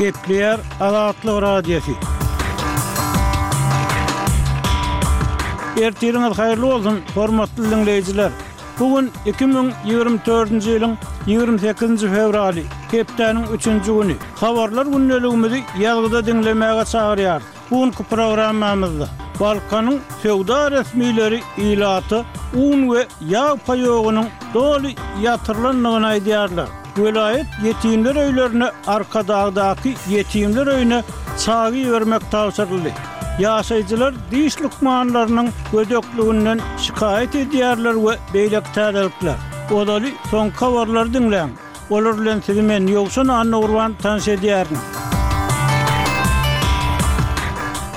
Gepleýär Azatlyk Radiosy. Ertiriňiz haýyrly bolsun, hormatly diňleýjiler! Bu gün iki müň ýigrimi dördünji ýylyň ýigrimi sekizinji fewraly, hepdäniň üçünji güni. Habarlar gündeligimizi ýazgyda diňlemäge çagyrýarys. Bu günki programmamyzda Balkanyň söwda resmileri ilata un we ýag paýogynyň doly ýatyrylandygyny aýdýarlar. Welaýat ýetimler öýlerine Arkadagdaky ýetimler öýüne çagy ibermek tabşyryldy. Ýaşaýjylar diş lukmanlarynyň gödekliginden şikaýat edýärler we beýleki täzelikler. Ozaly soňky habarlary diňläň. Olar bilen sizi men, Ýowşan Annagurban tanyş edýärin.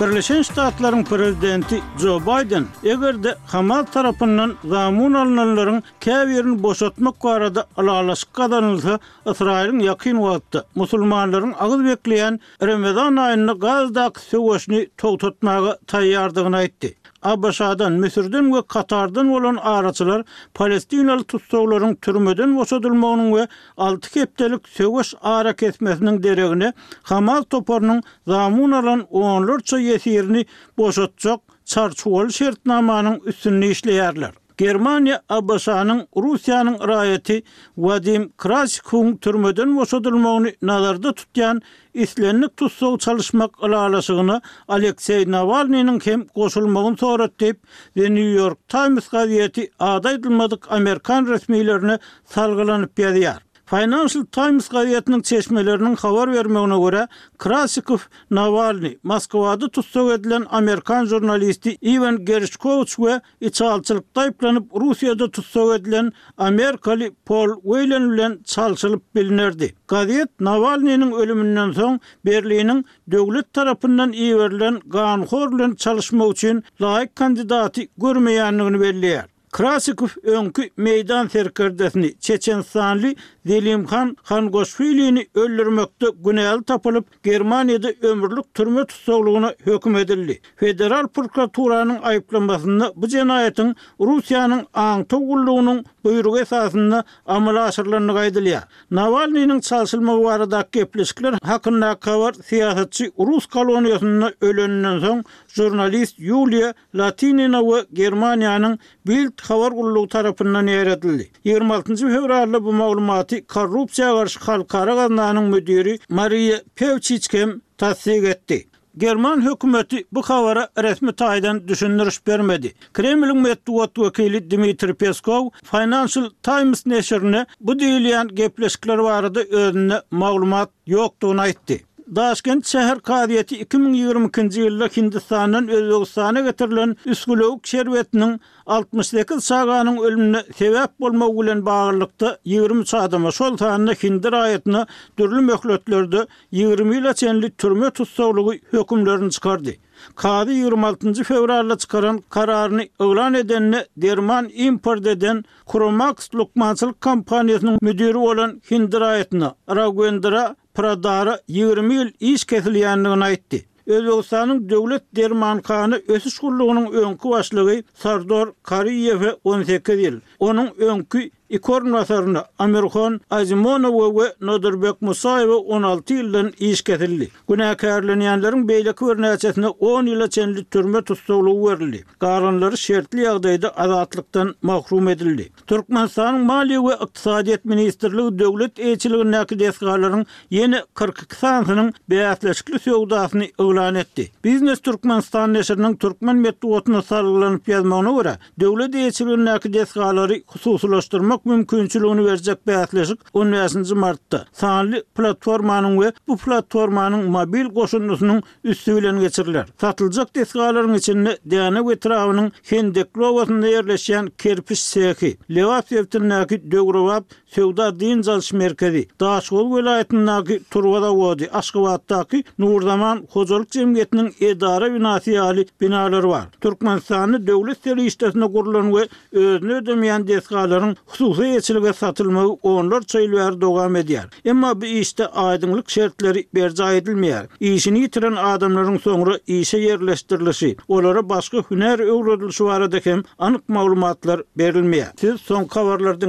Birleşen Ştatlaryň prezidenti Jo Baýden, eger-de Hamas tarapyndan zamun alynanlaryň käbirini boşatmak barada ylalaşyk gazanylsa, Ysraýylyň ýakyn wagtda musulmanlaryň agyz bekleýän Remezan aýynda Gazadaky söweşini togtatmaga taýýardygyny aýtdy. ABŞ-dan, Müsürden we Katardan bolan araçylar palestinaly tussaglaryň türmeden boşadylmagynyň we alty hepdelik söweş arakesmesiniň deregine Hamas toparynyň zamun alan onlarça ýesirini boşatjak çarçuwaly şertnamanyň üstünde işleýärler. Germaniýa ABŞ-nyň Russiýanyň raýaty Wadim Krasikuň türmeden boşadylmagyny nazarda tutýan islendik tussag çalyşmak ylalaşygyna Alekseý Nawalnynyň hem goşulmagyny sorat diýip, The New York Times gazeti ady aýdylmadyk amerikan resmilerine salgylanyp ýazýar. Financial Times gazetiniň çeşmeleriniň habar bermegine görä, Krasikow Nawalny, Moskwada tussag edilen amerikan žurnalisti Iwan Gerşkowiç we Içalyçylykda aýyplanyp Russiýada tussag edilen amerikaly Pol Weýlen bilen çalşylyp bilinerdi. Gazet Nawalnynyň ölüminden soň Berliniň döwlet tarapyndan iberilen ganhor bilen çalyşmak üçin laýyk kandidaty görmeýändigini belleýär. Krasikow öňki Meýdan serkerdesini, çeçenistanly Zelimhan Hangoşwilini öldürmekde günäli tapylyp, Germaniýada ömürlik türme tussaglygyna höküm edildi. Federal prokuraturanyň aýyplamasynda bu jenaýatyň Russiýanyň aňtaw gullugynyň buýrugy esasynda amala aşyrylandygy aýdylýar. Nawalnynyň çalşylmagy baradaky gepleşikler hakyndaky habar syýasatçy rus koloniýasynda öleninden soň žurnalist Ýuliýa Latinina we Germaniýanyň Bild habar gullugy tarapyndan ýaýradyldy. Ýigrimi altynjy fewralda bu maglumaty Korrupsiýa garşy halkara gaznanyň müdiri Mariýa Pewçiç hem tassyk etdi. German hökümeti bu habara resmi taýdan düşündiriş bermedi. Kremliň metbugat wekili Dmitriý Peskow Financial Times neşirine bu diýilýän gepleşikler barada özünde maglumat ýokdugyny aýtdy. Daşkent şäher kazyýeti iki müň ýigrimi ikinji ýylda Hindistandan Özbegistana getirilen üsgülewük şerbetiniň altmyş sekiz çaganyň ölümine sebäp bolmagy bilen baglylykda ýigrimi üç adama, şol sanda hindi raýatyna dürli möhletlerde ýigrimi ýyla çenli türme tussaglygy hökümlerini çykardy. Kazy ýigrimi altynjy fewralda çykaran kararyny yglan edende derman import eden Chromax lukmançylyk kompaniýasynyň müdiri bolan hindi raýatyna, Ragwendra Pradara ýigrimi ýyl iş kesilýändigini aýtdy. Özbegistanyň Döwlet dermanhana ösüş gullugynyň öňki başlygy Sardor Kariýewe on sekiz ýyl, onuň öňki iki orunbasaryna, Amirhon Azimonowa we Nodirbek Musaýewe on alty ýyldan iş kesildi. Günäkärlenýänleriň beýleki bir näçesine on ýyla çenli türme tussaglygy berildi, galanlary şertli ýagdaýda azatlykdan mahrum edildi. Türkmenistanyň Maliýe we ykdysadyýet ministrligi döwlet eýeçiligindäki desgalaryň ýene kyrk iki sanysynyň bäsleşikli söwdasyny yglan etdi. Biznes Türkmenistan neşiriniň türkmen metbugatyna salgylanyp ýazmagyna görä, Döwlet eýeçiligindäki desgalary hususylaşdyrmak mümkinçiligini berjek bäsleşik on bäşinji martda sanly platformanyň we bu platformanyň mobil goşundysynyň üsti bilen geçiriler. Satyljak desgalaryň içinde Dänew etrabynyň Hendekli obasynda ýerleşýän kerpiç sehi, lebap sebitindäki döwrebap Söwda-dynç alyş merkezi, Daşoguz welaýatyndaky Turba zawody, Aşgabatdaky Nurzaman hojalyk jemgyýetiniň edara binasy ýaly binalar bar. Türkmenistanda döwlet serişdesine gurlan we özüni ödemeýän desgalaryň hususy eýeçilige satylmagy onlarça ýyl bäri dowam edýär. Emma bu işde aýdyňlyk şertleri berjaý edilmeýär. Işini ýitiren adamlaryň soňra işe ýerleşdirilişi, olara başga hünär öwredilişi barada hem anyk maglumatlar berilmeýär. Siz soňky habarlary diňläň.